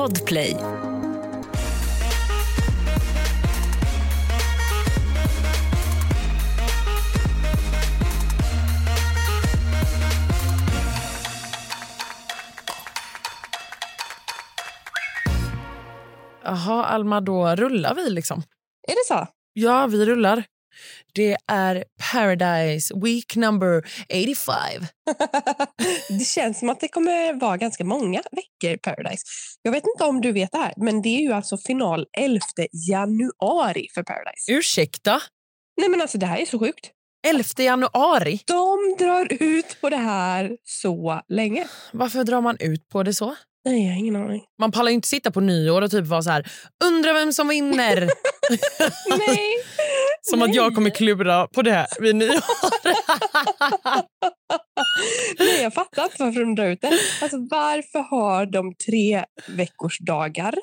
Podplay. Jaha, Alma, då rullar vi liksom. Är det så? Ja, vi rullar. Det är Paradise Week number 85. det känns som att det kommer vara ganska många veckor Paradise. Jag vet inte om du vet det här, men det är ju alltså final 11 januari för Paradise. Ursäkta? Nej men alltså det här är så sjukt. 11 januari? De drar ut på det här så länge. Varför drar man ut på det så? Nej, jag har ingen aning. Man pallar inte sitta på nyår och typ vara så här, undra vem som vinner. Nej. som Nej. att jag kommer klura på det här vid nyår. Nej, jag fattar inte varför de drar ut det. Alltså, varför har de tre veckors dagar?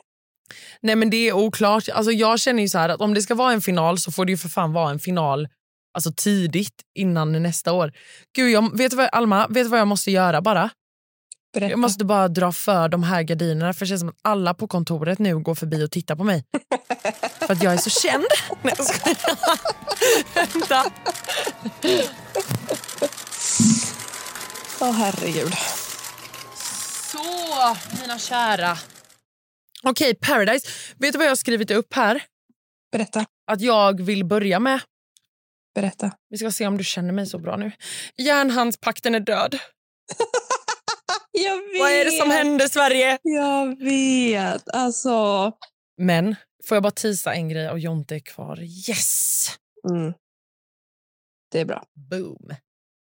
Nej men det är oklart. Alltså, jag känner ju så här att om det ska vara en final så får det ju för fan vara en final alltså tidigt innan nästa år. Gud, jag, vet du vad, Alma, vet du vad jag måste göra bara? Berätta. Jag måste bara dra för de här gardinerna för det känns som att alla på kontoret nu går förbi och tittar på mig. för att jag är så känd. Nej, jag. Vänta. Åh, herregud. Så, mina kära. Okej, Paradise. Vet du vad jag har skrivit upp här? Berätta. Att jag vill börja med. Berätta. Vi ska se om du känner mig så bra nu. Järnhandspakten är död. Jag vet. Vad är det som händer, Sverige? Jag vet. Alltså... Men får jag bara tisa en grej och Jonte är kvar. Yes! Mm. Det är bra. Boom.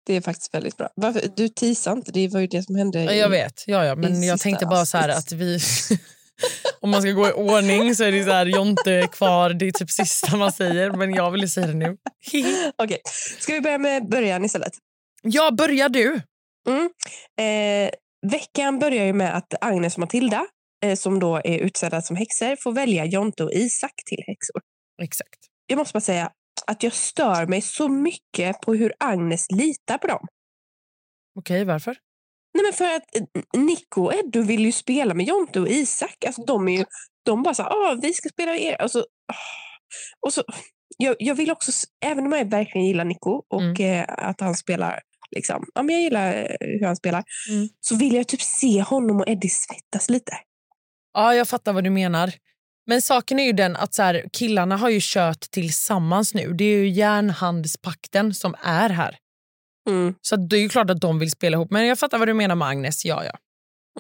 Det är faktiskt väldigt bra. Varför? Du teasar inte. Det var ju det som hände. Ja, jag vet, ja, ja. men jag tänkte bara så att vi... Om man ska gå i ordning så är det så här, Jonte är kvar, det är typ sista man säger. Men jag ville säga det nu. Okej. Ska vi börja med början istället? ja, börjar du. Mm. Eh, veckan börjar ju med att Agnes och Matilda, eh, som då är utsedda som häxor, får välja Jonte och Isak till häxor. Exakt. Jag måste bara säga att jag stör mig så mycket på hur Agnes litar på dem. Okej, varför? Nej, men för att eh, Nico och Edo vill ju spela med Jonte och Isak. Alltså, de är ju de bara så här, "Åh, vi ska spela med er. Och så, åh. och så, jag, jag vill också, även om jag verkligen gillar Nico och Mm. eh, att han spelar, liksom, ja, men jag gillar eh, hur han spelar, Mm. så vill jag typ se honom och Eddie svettas lite. Ja, jag fattar vad du menar. Men saken är ju den att så här, killarna har ju kört tillsammans nu. Det är ju järnhandspakten som är här. Mm, Så det är ju klart att de vill spela ihop. Men jag fattar vad du menar med Agnes. Ja, ja.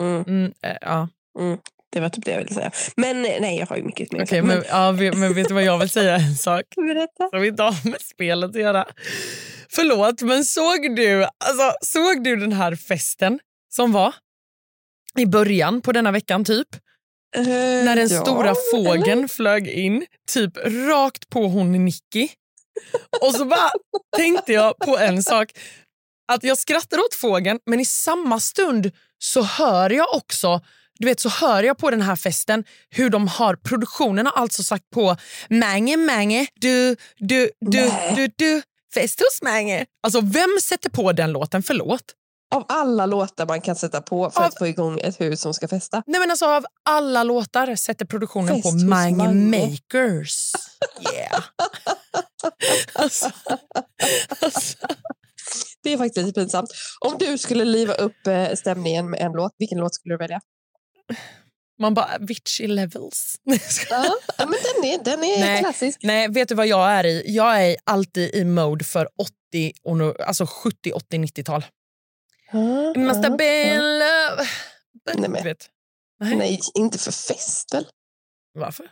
mm, Mm, eh, ja. mm. Det var typ det jag ville säga. Men eh, nej, jag har ju mycket mer Okej, säga. men, ja, men vet du vad jag vill säga? En sak Berätta. som inte har med spelet att göra. Förlåt, men såg du, alltså, såg du den här festen som var i början på denna veckan typ? När den stora fågeln flög in, typ rakt på hon Nicky. Och så bara tänkte jag på en sak. Att jag skrattar åt fågeln, men i samma stund så hör jag också du vet så hör jag på den här festen hur de har produktionen har alltså sagt på Mange Mange, du, du, du, Nej. du, du, fest hos Mange. Alltså vem sätter på den låten? Förlåt. Av alla låtar man kan sätta på för Av- att få igång ett hus som ska festa. Nej men alltså av alla låtar sätter produktionen Fest på Mange Mange. Makers. Yeah. alltså, alltså. Det är faktiskt pinsamt. Om du skulle liva upp eh, stämningen med en låt, vilken låt skulle du välja? Man bara, Vichy levels. Ja, men den är, den är Nej. klassisk. Nej, vet du vad jag är i? Jag är alltid i mode för 80, och nu, alltså 70, 80, 90-tal. Ja, It must ja, have been ja. love. Nej, men- vet. Nej. Nej, inte för fest väl? Varför?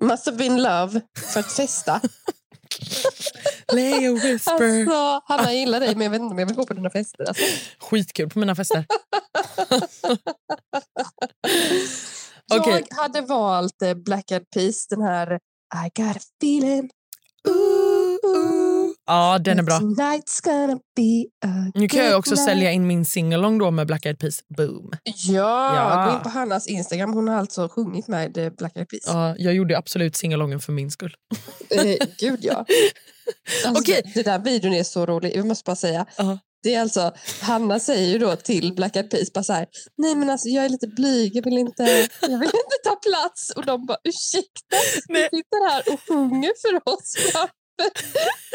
Must have been love för att festa. Lay a whisper. Alltså, Hanna, jag gillar dig men jag vet inte om jag vill gå på dina fester. Alltså. Skitkul på mina fester. Okej. Jag hade valt eh, Black Eyed Peas, den här I got a feeling Ooh, ooh. Ja, den är bra. Nu kan jag också night. sälja in min singalong då med Black Eyed Peas. Boom. Ja, Ja. gå in på Hannas Instagram. Hon har alltså sjungit med eh, Black Eyed Peas. Ja, jag gjorde absolut singalongen för min skull. Eh, gud, ja. Alltså, det, det där videon är så rolig. Jag måste bara säga. Ja. Det är alltså, Hanna säger ju då till Black Eyed Peas bara så här, nej men alltså jag är lite blyg, jag vill inte, jag vill inte ta plats. Och de bara, ursäkta, du sitter här och sjunger för oss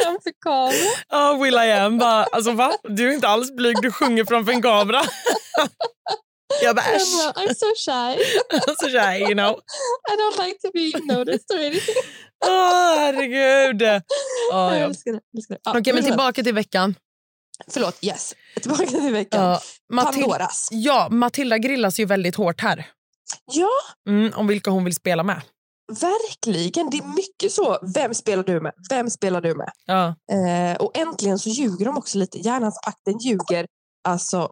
framför kameran. Ja, oh, Will I am bara, alltså va? Du är inte alls blyg, du sjunger framför en kamera. Jag bara äsch. I'm so shy. so shy, you know. I don't like to be noticed or anything. Åh, oh, herregud. Oh, jag älskar det. det. Okej, okay, men tillbaka till veckan. Förlåt, yes. Tillbaka till veckan. Uh, Matil Pandoras. Ja, Matilda grillas ju väldigt hårt här. Ja. Mm, om vilka hon vill spela med. Verkligen. Det är mycket så. Vem spelar du med? Vem spelar du med? Ja. Eh, och äntligen så ljuger de också lite. Järnhandspakten ljuger alltså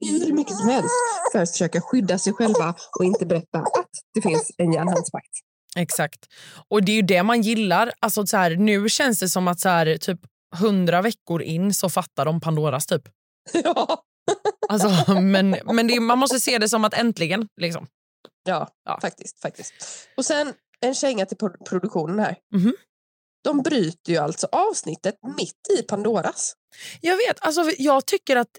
hur mycket som helst för att försöka skydda sig själva och inte berätta att det finns en järnhandspakt. Exakt. Och det är ju det man gillar. Alltså så här, nu känns det som att så här, typ hundra veckor in så fattar de Pandoras typ. Ja. Alltså, men men det, man måste se det som att äntligen. Liksom. Ja, ja, faktiskt. faktiskt. Och sen en känga till produktionen här. Mm -hmm. De bryter ju alltså avsnittet mitt i Pandoras. Jag vet. Alltså, jag tycker att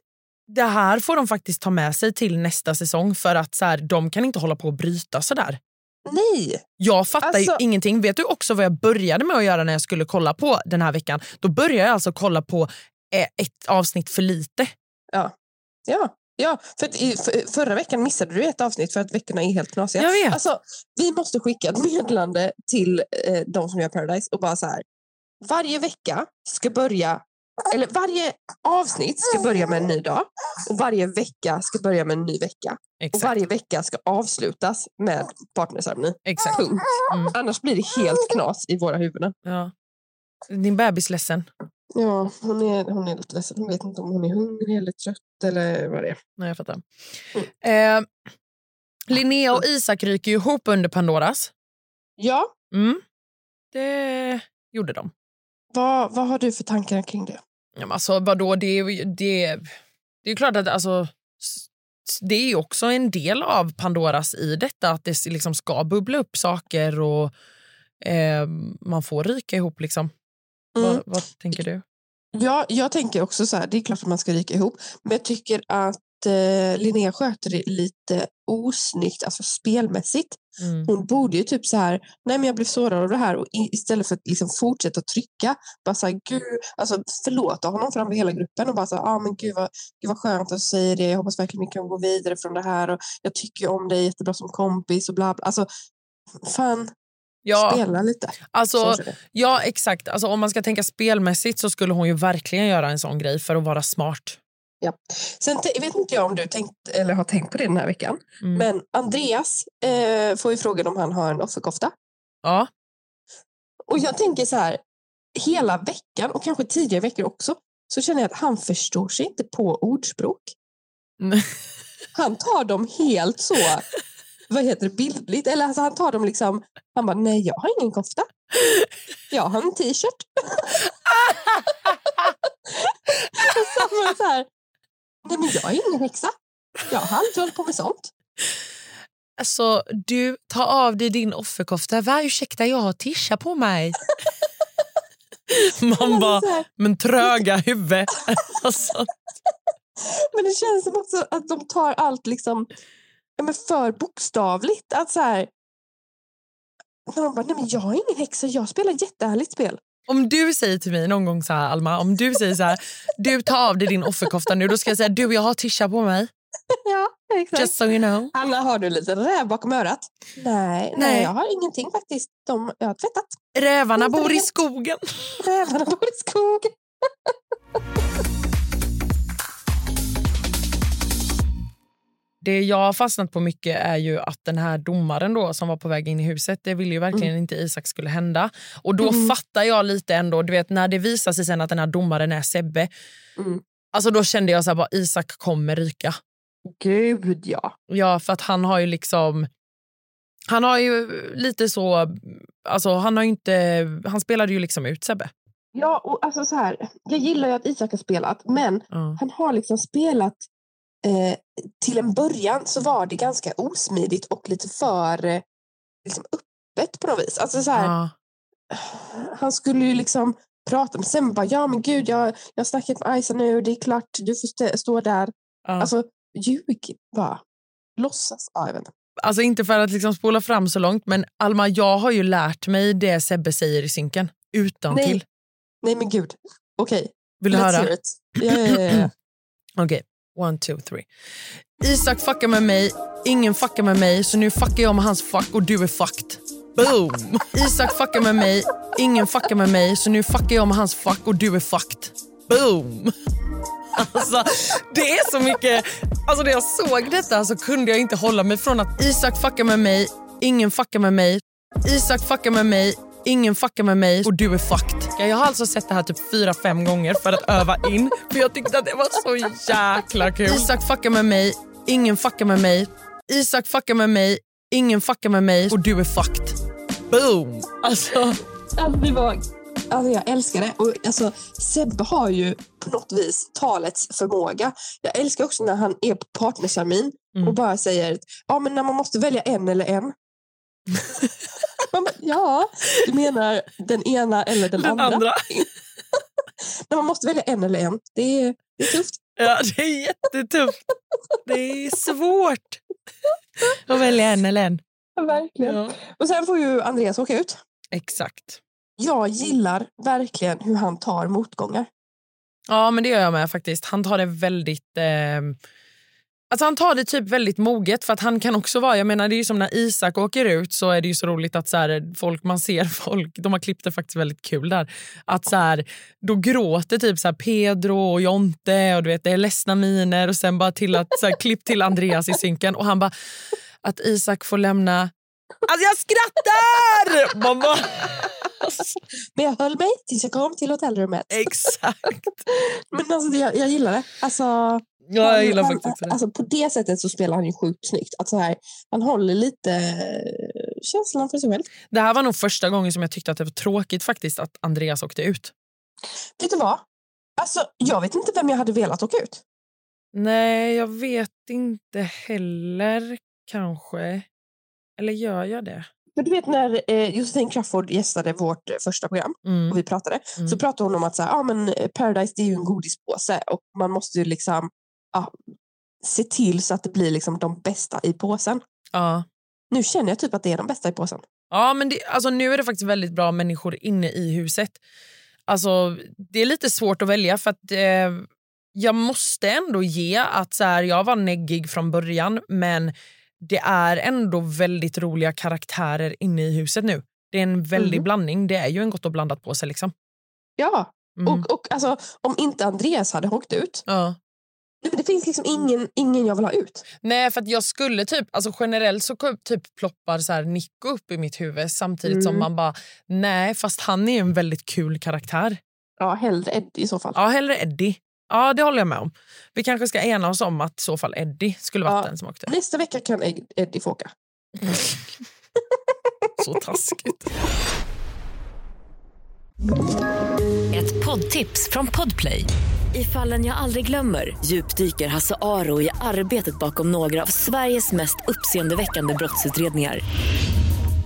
det här får de faktiskt ta med sig till nästa säsong för att så här, de kan inte hålla på att bryta så där. Nej! Jag fattar alltså... ju ingenting. Vet du också vad jag började med att göra när jag skulle kolla på den här veckan? Då började jag alltså kolla på eh, ett avsnitt för lite. Ja, ja. Ja, för, i, för förra veckan missade du ett avsnitt för att veckorna är helt knasiga. Jag vet. Alltså, vi måste skicka ett meddelande till eh, de som gör Paradise och bara så här. Varje vecka ska börja eller varje avsnitt ska börja med en ny dag och varje vecka ska börja med en ny vecka. Exakt. Och varje vecka ska avslutas med partnerceremoni. Exakt. Mm. Annars blir det helt knas i våra huvuden. Ja. Din bebis ledsen? Ja, hon är, hon är lite ledsen. Hon vet inte om hon är hungrig eller trött eller vad det är. Nej, jag fattar. Mm. Eh, Linnea och Isak ryker ihop under Pandoras. Ja. Mm. Det gjorde de. Vad, vad har du för tankar kring det? Ja, alltså, vadå, det, det, det är klart att alltså, det är också en del av Pandoras i detta att det liksom ska bubbla upp saker och eh, man får ryka ihop. Liksom. Mm. Vad, vad, tänker du? Ja, jag tänker också så här, det är klart att man ska ryka ihop, men jag tycker att eh, Linnea sköter det lite osnyggt, alltså spelmässigt. Mm. Hon borde ju typ så här, nej men jag blev sårad av det här och istället för att liksom fortsätta trycka, bara så här, gud, alltså förlåta honom framför hela gruppen och bara så här, ah, men gud vad, gud vad skönt att säga det, jag hoppas verkligen vi kan gå vidare från det här och jag tycker om dig jättebra som kompis och bla bla. Alltså, fan, Ja, spela lite. Alltså, ja, exakt. Alltså, om man ska tänka spelmässigt så skulle hon ju verkligen göra en sån grej för att vara smart. Ja. Sen vet inte jag om du tänkt, eller har tänkt på det den här veckan. Mm. Men Andreas eh, får ju frågan om han har en offerkofta. Ja. Och jag tänker så här, hela veckan och kanske tidigare veckor också så känner jag att han förstår sig inte på ordspråk. Mm. Han tar dem helt så, vad heter det, bildligt. Eller alltså han tar dem liksom, han bara, nej jag har ingen kofta. Jag har en t-shirt. så här, Nej, men jag är ingen häxa. Jag har aldrig hållit på med sånt. Alltså, du, ta av dig din offerkofta. Va, ursäkta, jag har tischa på mig. Man bara, men tröga huvud. alltså. Men det känns som också att de tar allt liksom men för bokstavligt. Att så här, när de bara, nej men jag är ingen häxa, jag spelar jättehärligt spel. Om du säger till mig någon gång så här, Alma, om du säger så här, du tar av dig din offerkofta nu, då ska jag säga, du jag har tisha på mig. Ja, exakt. Just so you know. Anna, har du lite räv bakom örat? Nej, nej, nej jag har ingenting faktiskt. De, jag har tvättat. Rävarna bor i skogen. Rävarna bor i skogen. Det jag har fastnat på mycket är ju att den här domaren då som var på väg in i huset, det ville ju verkligen mm. inte Isak skulle hända. Och då mm. fattar jag lite ändå, du vet när det visar sig sen att den här domaren är Sebbe. Mm. Alltså då kände jag så här, bara, Isak kommer ryka. Gud ja. Ja, för att han har ju liksom han har ju lite så, alltså han har inte, han spelade ju liksom ut Sebbe. Ja, och alltså så här, jag gillar ju att Isak har spelat, men mm. han har liksom spelat eh, till en början så var det ganska osmidigt och lite för eh, liksom öppet på något vis. Alltså så här, ja. Han skulle ju liksom prata med Sen bara, ja men gud, jag, jag har snackat med Isa nu, det är klart, du får st stå där. Ja. Alltså, ljug bara. Låtsas. Ja, jag vet inte. Alltså inte för att liksom spola fram så långt, men Alma, jag har ju lärt mig det Sebbe säger i synken. Utan Nej. till. Nej men gud. Okej, Vill du let's höra? Ja, ja, ja. Okej, one, two, three. Isak fuckar med mig, ingen fuckar med mig så nu fuckar jag med hans fuck och du är fucked. Boom! Isak fuckar med mig, ingen fuckar med mig så nu fuckar jag med hans fuck och du är fucked. Boom! Alltså, det är så mycket... Alltså när jag såg detta så kunde jag inte hålla mig från att Isak fuckar med mig, ingen fuckar med mig. Isak fuckar med mig, ingen fuckar med mig och du är fucked. Jag har alltså sett det här typ fyra, fem gånger för att öva in. För jag tyckte att det var så jäkla kul. Isak fuckar med mig, ingen fuckar med mig. Isak fuckar med mig, ingen fuckar med mig och du är fucked. Boom! Alltså, Alltså, det var, alltså jag älskar det. Och, alltså, Sebbe har ju på något vis talets förmåga. Jag älskar också när han är på partnercermin Mm. och bara säger ja, men när man måste välja en eller en. Man ja, du menar den ena eller den, den andra. andra. När man måste välja en eller en. Det är, det är tufft. Ja, det är jättetufft. Det är svårt att välja en eller en. Verkligen. Ja. Och sen får ju Andreas åka ut. Exakt. Jag gillar verkligen hur han tar motgångar. Ja, men det gör jag med faktiskt. Han tar det väldigt... Eh, alltså han tar det typ väldigt moget för att han kan också vara... Jag menar, det är ju som när Isak åker ut så är det ju så roligt att så här, folk, man ser folk, de har klippt det faktiskt väldigt kul där. Att så här, då gråter typ så här Pedro och Jonte och du vet, det är ledsna miner och sen bara till att så här, klipp till Andreas i synken och han bara att Isak får lämna... Alltså jag skrattar! Man bara, Men jag höll mig tills jag kom till hotellrummet. exakt. Men alltså, jag, jag gillar det. Alltså, Ja, jag gillar han, faktiskt det. Alltså, på det sättet så spelar han ju sjukt snyggt. Att så här, han håller lite eh, känslan för sig själv. Det här var nog första gången som jag tyckte att det var tråkigt faktiskt att Andreas åkte ut. Vet du vad? Alltså, jag vet inte vem jag hade velat åka ut. Nej, jag vet inte heller kanske. Eller gör jag det? För du vet när eh, Josefin Crafoord gästade vårt eh, första program Mm. och vi pratade Mm. så pratade hon om att så här, ah, men eh, Paradise det är ju en godispåse och man måste ju liksom ja, se till så att det blir liksom de bästa i påsen. Ja. Nu känner jag typ att det är de bästa i påsen. Ja, men det, alltså, nu är det faktiskt väldigt bra människor inne i huset. Alltså, det är lite svårt att välja för att eh, jag måste ändå ge att så här, jag var neggig från början men det är ändå väldigt roliga karaktärer inne i huset nu. Det är en väldig Mhm. blandning. Det är ju en gott och blandat på sig. Liksom. Ja, Mm. och, och alltså, om inte Andreas hade åkt ut, ja. det finns liksom ingen, ingen jag vill ha ut. Nej, för att jag skulle typ, alltså generellt så typ ploppar så här Nico upp i mitt huvud samtidigt som Mm. man bara, nej fast han är en väldigt kul karaktär. Ja, hellre Eddie i så fall. Ja, hellre Eddie. Ja, det håller jag med om. Vi kanske ska ena oss om att i så fall Eddie skulle varit Ja. den som åkte. Nästa vecka kan Ed- Eddie få åka. Så taskigt. Ett poddtips från Podplay. I fallen jag aldrig glömmer djupdyker Hasse Aro i arbetet bakom några av Sveriges mest uppseendeväckande brottsutredningar.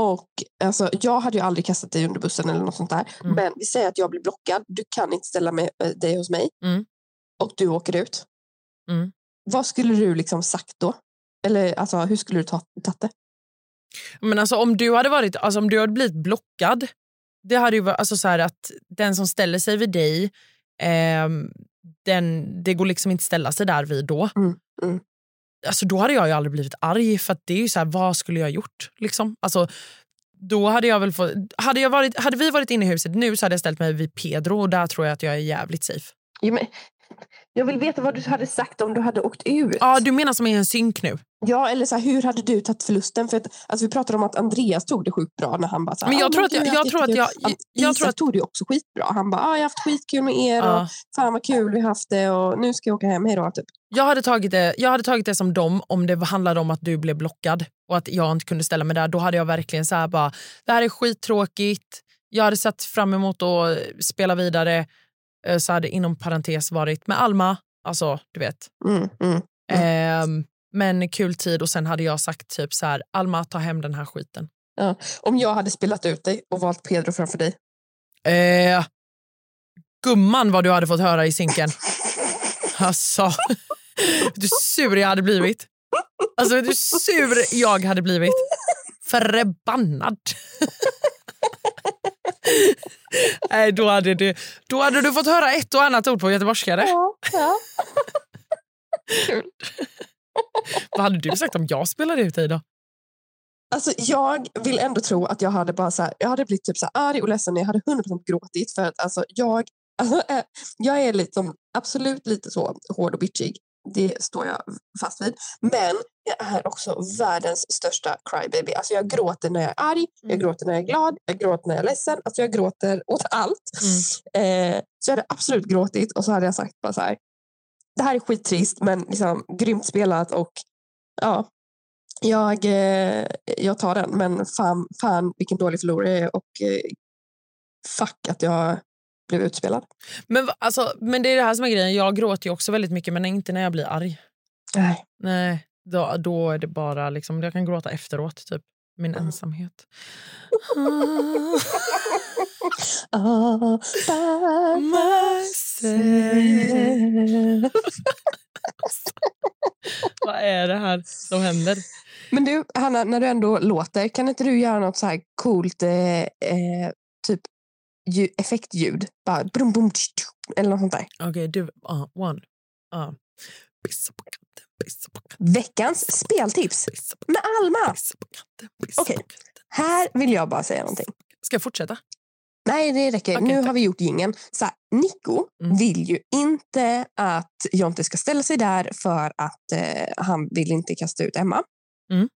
Och alltså, jag hade ju aldrig kastat dig under bussen eller något sånt där. Mm. Men vi säger att jag blir blockad. Du kan inte ställa med, eh, dig hos mig. Mm. Och du åker ut. Mm. Vad skulle du liksom sagt då? Eller alltså, hur skulle du ta, tagit det? Men alltså om du hade varit, alltså om du hade blivit blockad, det hade ju varit alltså så att den som ställer sig vid dig, ehm, den, det går liksom inte ställa sig där vid då. Mm, mm. Alltså då hade jag ju aldrig blivit arg för att det är ju så här, vad skulle jag ha gjort? Liksom? Alltså, då hade jag väl fått, hade, jag varit, hade vi varit inne i huset nu så hade jag ställt mig vid Pedro och där tror jag att jag är jävligt safe. Ja, men, jag vill veta vad du hade sagt om du hade åkt ut. Ja, du menar som i en synk nu? Ja, eller så här, hur hade du tagit förlusten? För att, alltså, vi pratade om att Andreas tog det sjukt bra när han bara så här, Men jag "Ah, tror att jag- jag tror att jättekul." jag- jag Isak tror att- tog det också skitbra. Han bara, ah, jag har haft skitkul med er Ja. och fan vad kul vi har haft det och nu ska jag åka hem, hejdå. Typ. Jag hade, tagit det, jag hade tagit det som dem om det handlade om att du blev blockad och att jag inte kunde ställa mig där. Då hade jag verkligen så här bara, det här är skittråkigt. Jag hade sett fram emot att spela vidare. Eh, Så hade inom parentes varit med Alma. Alltså, du vet. Mm, mm. Ehm, men kul tid och sen hade jag sagt typ så här, Alma ta hem den här skiten. Om jag hade spelat ut dig och valt Pedro framför dig. Eh, gumman vad du hade fått höra i sinken. Alltså, du sur jag hade blivit. Alltså du sur jag hade blivit. Förbannad. Nej, då hade, du, då hade du fått höra ett och annat ord på göteborgskare. Ja, ja. Vad hade du sagt om jag spelade ut dig då? Alltså, jag vill ändå tro att jag hade bara så här, jag hade blivit typ så här arg och ledsen. Jag hade 100% gråtit för att alltså, jag, alltså, eh, jag är liksom, absolut lite så hård och bitchig. Det står jag fast vid. Men jag är också världens största crybaby. Alltså jag gråter när jag är arg, jag Mm. gråter när jag är glad, jag gråter när jag är ledsen. Alltså jag gråter åt allt. Eh, så jag hade absolut gråtit och så hade jag sagt bara så här. Det här är skittrist men liksom grymt spelat och ja, jag, eh, jag tar den. Men fan, fan vilken dålig förlorare jag är och eh, fuck att jag blev utspelad. Men, alltså, men det är det här som är grejen. Jag gråter ju också väldigt mycket men inte när jag blir arg. Nej. Nej, då, då är det bara liksom, jag kan gråta efteråt, typ. Min ensamhet. Ah, by myself. Vad är det här som händer? Men du, Hanna, när du ändå låter, kan inte du göra något så här coolt eh, eh, typ effektljud? Bara brum, bum, tsch, tsch, eller något sånt där. Okej, du. Uh, one. Uh. Pissa på katten, pissa på katten, Veckans speltips med Alma. Okej. katten. Här vill jag bara säga någonting. Ska jag fortsätta? Nej, det räcker. Okej, nu tack. har vi gjort gingen. Så här, Nico Mm. vill ju inte att Jonte ska ställa sig där för att eh, han vill inte kasta ut Emma. Mm.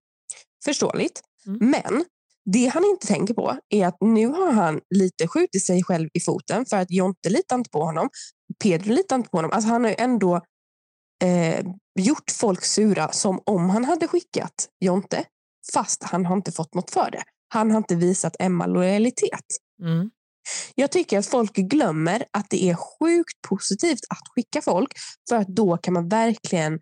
Förståeligt. Mm. Men det han inte tänker på är att nu har han lite skjutit sig själv i foten för att Jonte litar inte på honom. Pedro litar inte på honom. Alltså han har ju ändå eh, gjort folk sura som om han hade skickat Jonte fast han har inte fått något för det. Han har inte visat Emma lojalitet. Mm. Jag tycker att folk glömmer att det är sjukt positivt att skicka folk för att då kan man verkligen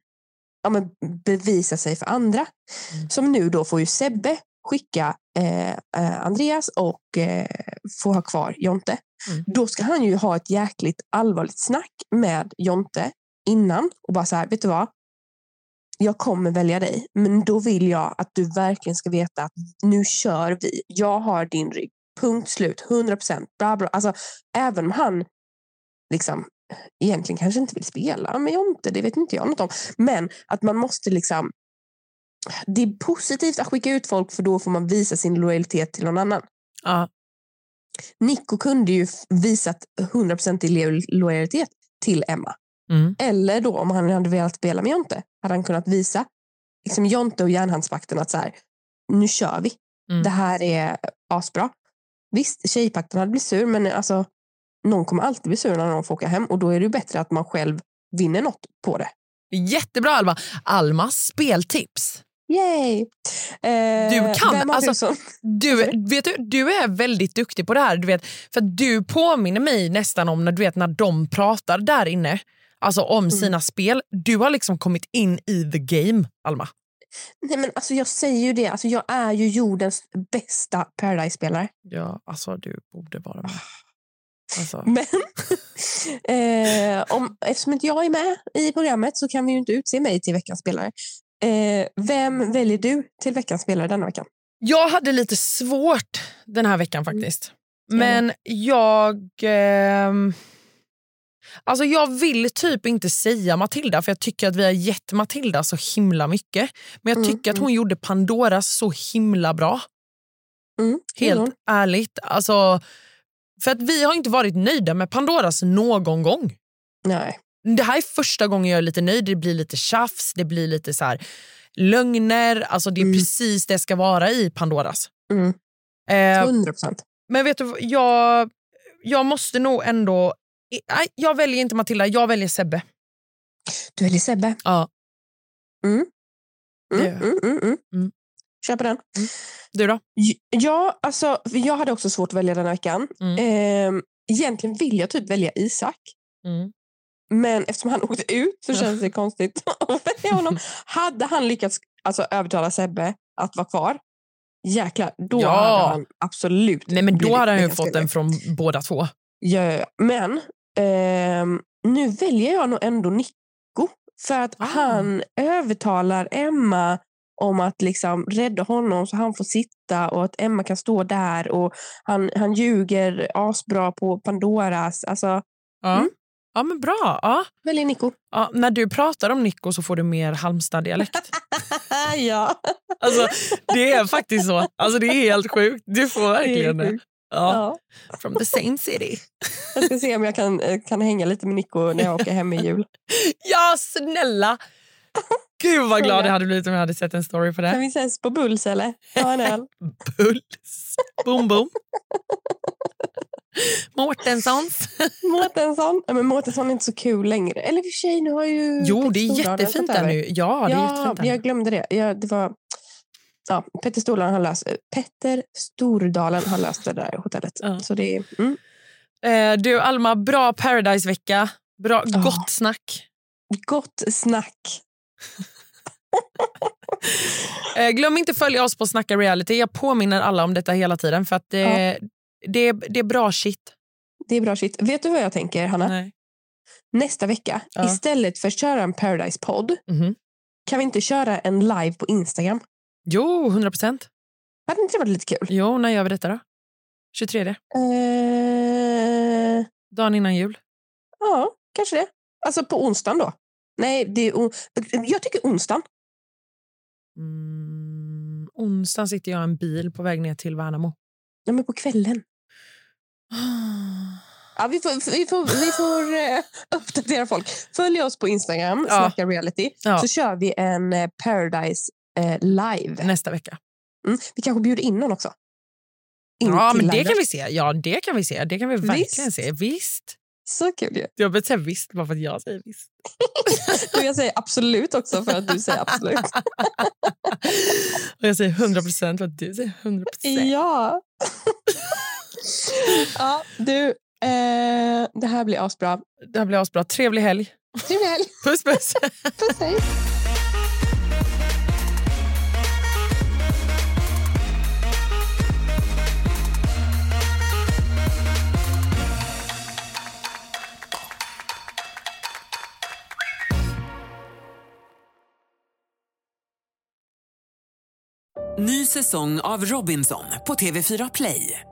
ja, bevisa sig för andra. Mm. Som nu då får ju Sebbe skicka eh, eh, Andreas och eh, få ha kvar Jonte. Mm. Då ska han ju ha ett jäkligt allvarligt snack med Jonte innan och bara så här, vet du vad? Jag kommer välja dig, men då vill jag att du verkligen ska veta att nu kör vi. Jag har din rygg. Punkt slut. 100 procent. Alltså, även om han liksom egentligen kanske inte vill spela med Jonte, det vet inte jag något om. Men att man måste liksom... Det är positivt att skicka ut folk för då får man visa sin lojalitet till någon annan. Ja. Nico kunde ju visat 100% i lo- lojalitet till Emma. Mm. Eller då om han hade velat spela med Jonte hade han kunnat visa liksom Jonte och järnhandsvakten att så här, nu kör vi. Mm. Det här är asbra. Visst, tjejpakten hade blivit sur men alltså, någon kommer alltid bli sur när någon får åka hem och då är det bättre att man själv vinner något på det. Jättebra Alma. Almas speltips. Yay! Eh, Du kan, vem har alltså- du vet du, du är väldigt duktig på det här. Du vet, för du påminner mig nästan om när, du vet, när de pratar där inne alltså om sina spel. Du har liksom kommit in i the game, Alma. Nej, men alltså, jag säger ju det, alltså, jag är ju jordens bästa Paradise-spelare. Ja, alltså du borde vara med. Alltså, Men eh, om, eftersom inte jag är med i programmet så kan vi ju inte utse mig till veckans spelare. Eh, vem väljer du till veckans spelare denna veckan? jag hade lite svårt den här veckan faktiskt. Jag Men jag... ehm, Alltså jag vill typ inte säga Matilda för jag tycker att vi har gett Matilda så himla mycket. Men jag Mm, tycker att mm. hon gjorde Pandoras så himla bra. Mm, Helt ärligt. Alltså, för att vi har inte varit nöjda med Pandoras någon gång. Nej. Det här är första gången jag är lite nöjd. Det blir lite tjafs, det blir lite så här lögner. Alltså det är Mm. precis det ska vara i Pandoras. Mm. Eh, 100 procent. men vet du, jag, jag måste nog ändå... Nej, jag väljer inte Matilda, jag väljer Sebbe. Du väljer Sebbe. Ja. Mm. Mm, mm, mm, mm. Mm. Köper den. Du då? Ja, alltså, jag hade också svårt att välja den här veckan. Mm. Ehm, egentligen vill jag typ välja Isak. Mm. Men eftersom han åkte ut så känns det konstigt att välja honom. Hade han lyckats alltså, övertala Sebbe att vara kvar, jäklar, då Ja. hade han absolut Nej, men då hade han ju fått spelare. den från båda två. Ja, ja, ja. Men ehm, nu väljer jag nog ändå Nico. För att Ah. han övertalar Emma om att liksom rädda honom så han får sitta och att Emma kan stå där. och Han, han ljuger asbra på Pandoras. Alltså, Ja, Mm. Ja men bra. Ja. väljer Nico. Ja, när du pratar om Nico så får du mer Halmstad-dialekt. ja. Alltså, det är faktiskt så. Alltså, det är helt sjukt. Du får verkligen det. Ja. Ja. From the same city. Jag ska se om jag kan, eh, kan hänga lite med Nico när jag åker hem i jul. Ja, snälla! Gud vad glad jag hade blivit om jag hade sett en story på Kan det. vi ses på Bulls eller? Ta en öl. Puls. Boom, boom. Mårtenssons. Mårtensson. Ja, men Mårtensson är inte så kul längre. Eller i och för sig, nu har ju Jo, det är jättefint där nu. Ja, det är jättefint jag glömde det. Ja, det var, ja, Petter Stordalen har löst Petter Stordalen har löst det där hotellet. Ja. Så det är, mm, Eh, du, Alma, bra Paradise-vecka. Bra, Ja. Gott snack. gott snack. Eh, glöm inte följa oss på Snacka reality. Jag påminner alla om detta hela tiden. För att det, det, det är bra shit. Det är bra shit. Vet du vad jag tänker, Hanna? Nej. Nästa vecka, Ja. istället för att köra en Paradise-podd, Mhm. kan vi inte köra en live på Instagram? Jo, 100 procent. Hade inte det varit lite kul? Jo, när gör vi detta då? 23. Eh, Dagen innan jul. ja, kanske det. Alltså på onsdagen då? Nej, det är o- jag tycker onsdagen. Mm, onsdagen sitter jag i en bil på väg ner till Värnamo. Ja, men på kvällen. Ja, vi får, vi får, vi får eh, uppdatera folk. Följ oss på Instagram, Ja. Snacka reality, Ja. så kör vi en eh, Paradise eh, live. Nästa vecka. Mm. Vi kanske bjuder in någon också. In Ja, men det kan vi se. Ja, det kan vi se. Det kan vi verkligen Visst. se. Visst. Så kul ju. Jag behöver säga visst bara för att jag säger visst. Du, jag säger absolut också för att du säger absolut. Och jag säger 100 procent för att du säger 100 procent. ja. ja, du. Eh, det här blir asbra. Det här blir asbra. Trevlig helg. Trevlig helg. Puss, puss. Puss, hej. Ny säsong av Robinson på TV4 Play.